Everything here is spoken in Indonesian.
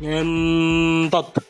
ngentot.